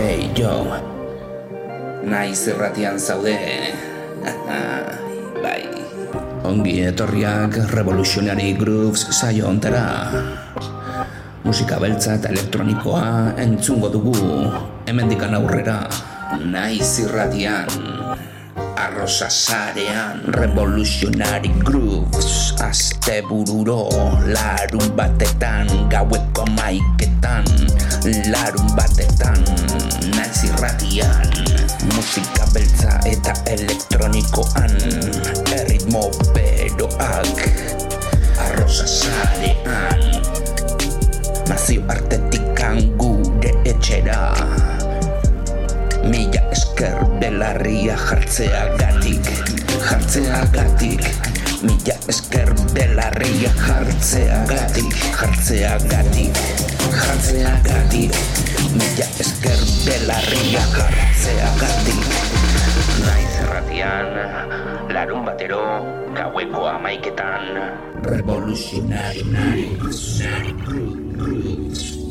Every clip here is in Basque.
Hey, jo Naiz erratian zaude. Bai. Ongi etorriak Revolutionary Grooves saio ontera Musika beltza eta elektronikoa entzungo dugu Hemendikan aurrera. Naiz irratian Arrosa sarean Revolutionary Grooves Aste bururo Larun batetan Gaueko maiketan Larun batetan Naiz irratian Musika beltza eta elektronikoan Erritmo beroak Arrosa sarean. Nazio artetikan gure etxera Mila esker belarria jartzea gatik Jartzea Mila esker belarria jartzea gatik Jartzea gatik Mila esker belarria jartzea gatik Naiz erratian, larun batero, gaueko amaiketan Revoluzionari, revoluzionari, grooves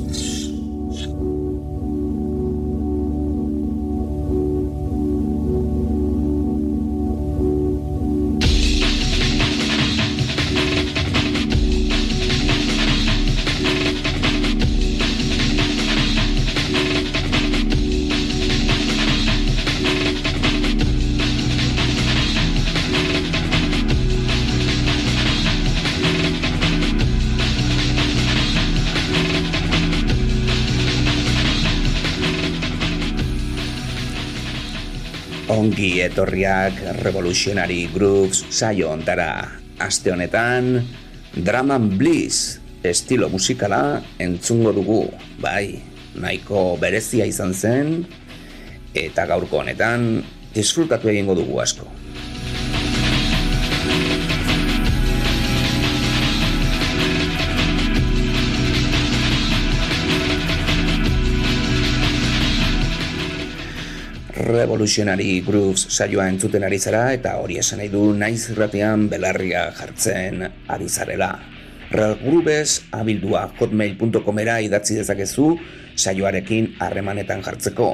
Ongi etorriak Revolutionary Grooves saio ontara. Aste honetan, Drum Bliss estilo musikala entzungo dugu. Bai, nahiko berezia izan zen, eta gaurko honetan, disfrutatu egingo dugu asko. Revolutionary Grooves saioa entzuten ari zara eta hori esan nahi du naiz irratean belarria jartzen ari zarela. Grooves abildua hotmail.comera idatzi dezakezu saioarekin harremanetan jartzeko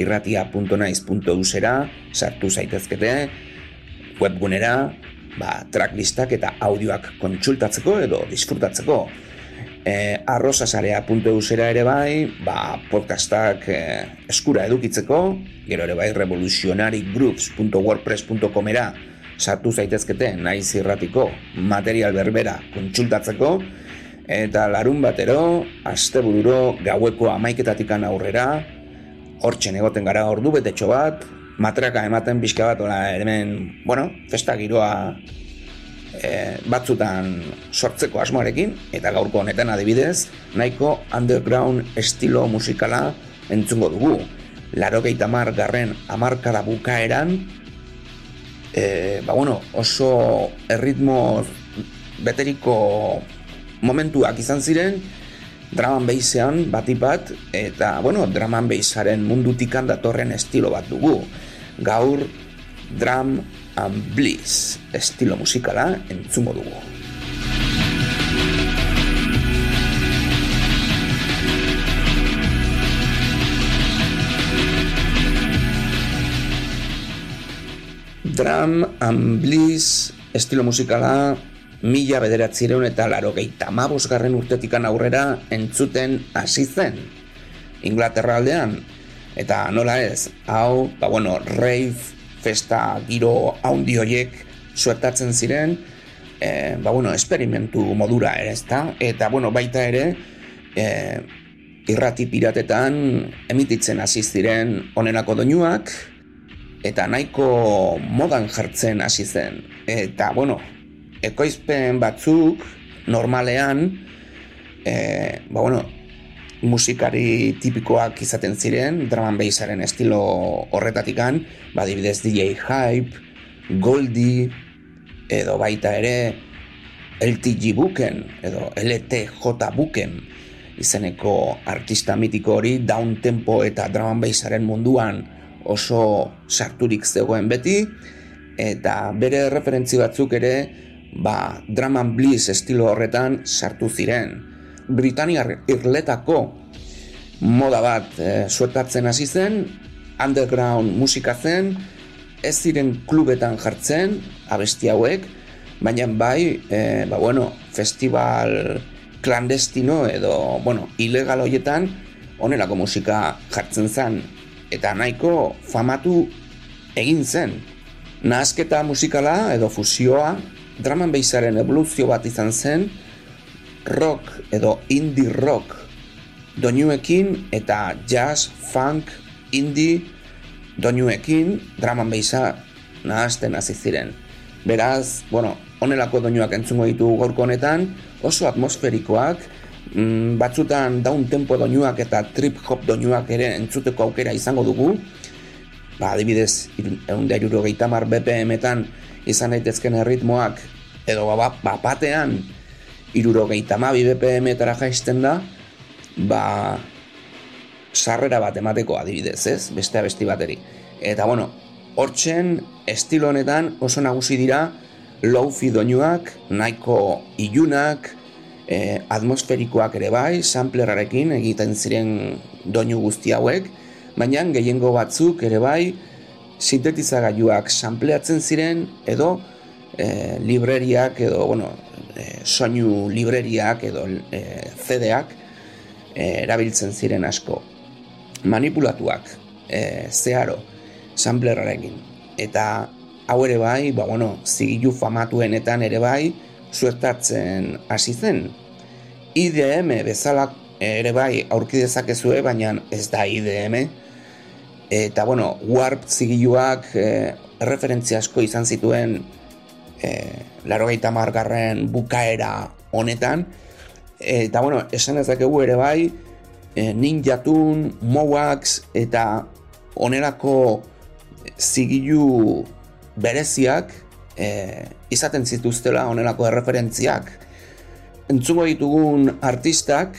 irratia.naiz.usera sartu zaitezkete webgunera ba, tracklistak eta audioak kontsultatzeko edo disfrutatzeko e, arrosasarea.eusera ere bai, ba, podcastak e, eskura edukitzeko, gero ere bai revolutionarygroups.wordpress.comera sartu zaitezkete naiz irratiko material berbera kontsultatzeko, eta larun batero, astebururo gaueko amaiketatikan aurrera, hortzen egoten gara ordu betetxo bat, matraka ematen pixka bat, ola, hemen, bueno, festa giroa e, batzutan sortzeko asmoarekin eta gaurko honetan adibidez nahiko underground estilo musikala entzungo dugu. Laro mar garren amarkada bukaeran e, ba bueno, oso erritmo beteriko momentuak izan ziren draman beisean batipat eta bueno, draman beisaren mundutikan datorren estilo bat dugu. Gaur dram and Bliss estilo musikala entzungo dugu. Drum and Bliss estilo musikala mila bederatzireun eta laro gehieta garren urtetikan aurrera entzuten hasi zen. Inglaterra aldean, eta nola ez, hau, ba bueno, rave festa giro haundi horiek suertatzen ziren, e, ba, bueno, esperimentu modura ere, ezta? Eta, bueno, baita ere, e, irrati piratetan emititzen hasi ziren onenako doinuak, eta nahiko modan jartzen hasi zen. Eta, bueno, ekoizpen batzuk normalean, e, ba, bueno, musikari tipikoak izaten ziren, drum and bassaren estilo horretatikan, badibidez DJ Hype, Goldie, edo baita ere LTG Buken, edo LTJ Buken, izeneko artista mitiko hori down tempo eta drum and bassaren munduan oso sarturik zegoen beti, eta bere referentzi batzuk ere, ba, drum and bliss estilo horretan sartu ziren. Britaniar irletako moda bat e, suetatzen hasi zen, underground musika zen, ez ziren klubetan jartzen, abesti hauek, baina bai, e, ba bueno, festival clandestino edo, bueno, ilegal hoietan, onelako musika jartzen zen, eta nahiko famatu egin zen. Nahazketa musikala edo fusioa, draman behizaren evoluzio bat izan zen, rock edo indie rock doinuekin eta jazz, funk, indie doinuekin draman behiza nahazten hasi ziren. Beraz, bueno, onelako doinuak entzungo ditu gaurko honetan, oso atmosferikoak, mm, batzutan daun tempo doinuak eta trip hop doinuak ere entzuteko aukera izango dugu, ba, adibidez, egun da mar BPM-etan izan daitezken erritmoak, edo ba, ba batean, irurogeita mabi BPM-etara jaisten da, ba, sarrera bat emateko adibidez, ez? Beste abesti bateri. Eta, bueno, hortzen, estilo honetan oso nagusi dira low-fi doinuak, nahiko ilunak, eh, atmosferikoak ere bai, samplerarekin egiten ziren doinu guzti hauek, baina gehiengo batzuk ere bai, sintetizagailuak sampleatzen ziren edo eh, libreriak edo, bueno, eh, soinu libreriak edo eh, CD-ak eh, erabiltzen ziren asko. Manipulatuak, eh, zeharo, samplerarekin. Eta hau ere bai, ba, bueno, zigilu famatuenetan ere bai, suertatzen hasi zen. IDM bezala ere bai aurki dezakezue, baina ez da IDM. Eta, bueno, Warp zigiluak e, referentzia asko izan zituen e, laro margarren bukaera honetan. Eta, bueno, esan ezakegu ere bai, e, Ninja Tune, Mowax eta onerako zigilu bereziak e, izaten zituztela onelako erreferentziak. Entzungo ditugun artistak,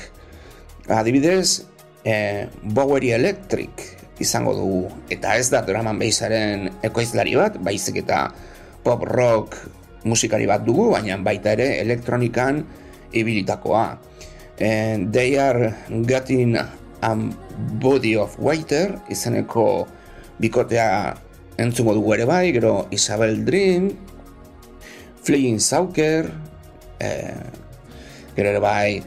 adibidez, e, Bowery Electric izango dugu. Eta ez da draman behizaren ekoizlari bat, baizik eta pop rock musikari bat dugu, baina baita ere elektronikan ibilitakoa. And they are getting a body of water, izeneko bikotea entzungo dugu ere bai, gero Isabel Dream, Fleeing Sauker, eh, gero ere bai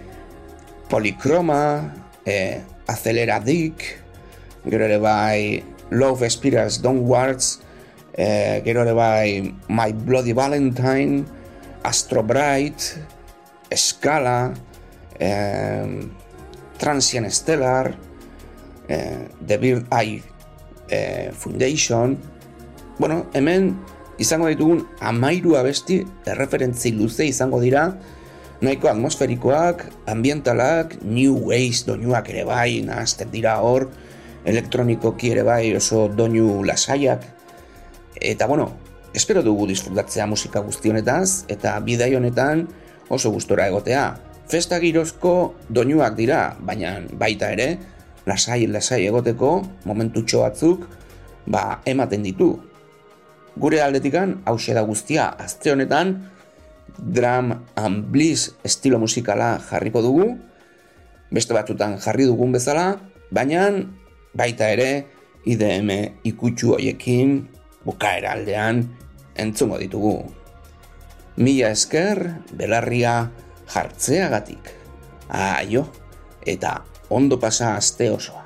Polychroma, eh, Acelera Dick, gero ere bai Love Spirals Downwards, eh, gero ere bai My Bloody Valentine, Astro Bright, Scala, eh, Transient Stellar, eh, The Bird Eye eh, Foundation, bueno, hemen izango ditugun amairu abesti erreferentzi luze izango dira. Nahiko atmosferikoak, ambientalak, new ways doinuak ere bai, nahazten dira hor, elektronikoki ere bai oso doinu lasaiak. Eta bueno, espero dugu disfrutatzea musika guztionetaz, eta bidai honetan oso gustora egotea. Festa girozko doinuak dira, baina baita ere, lasai lasai egoteko, momentutxo batzuk, ba, ematen ditu. Gure aldetikan, hause da guztia, azte honetan, drum and bliss estilo musikala jarriko dugu, beste batzutan jarri dugun bezala, baina baita ere, IDM ikutsu hoiekin, bukaera aldean, entzungo ditugu. Mila esker, belarria jartzeagatik. Aio, eta ondo pasa aste osoa.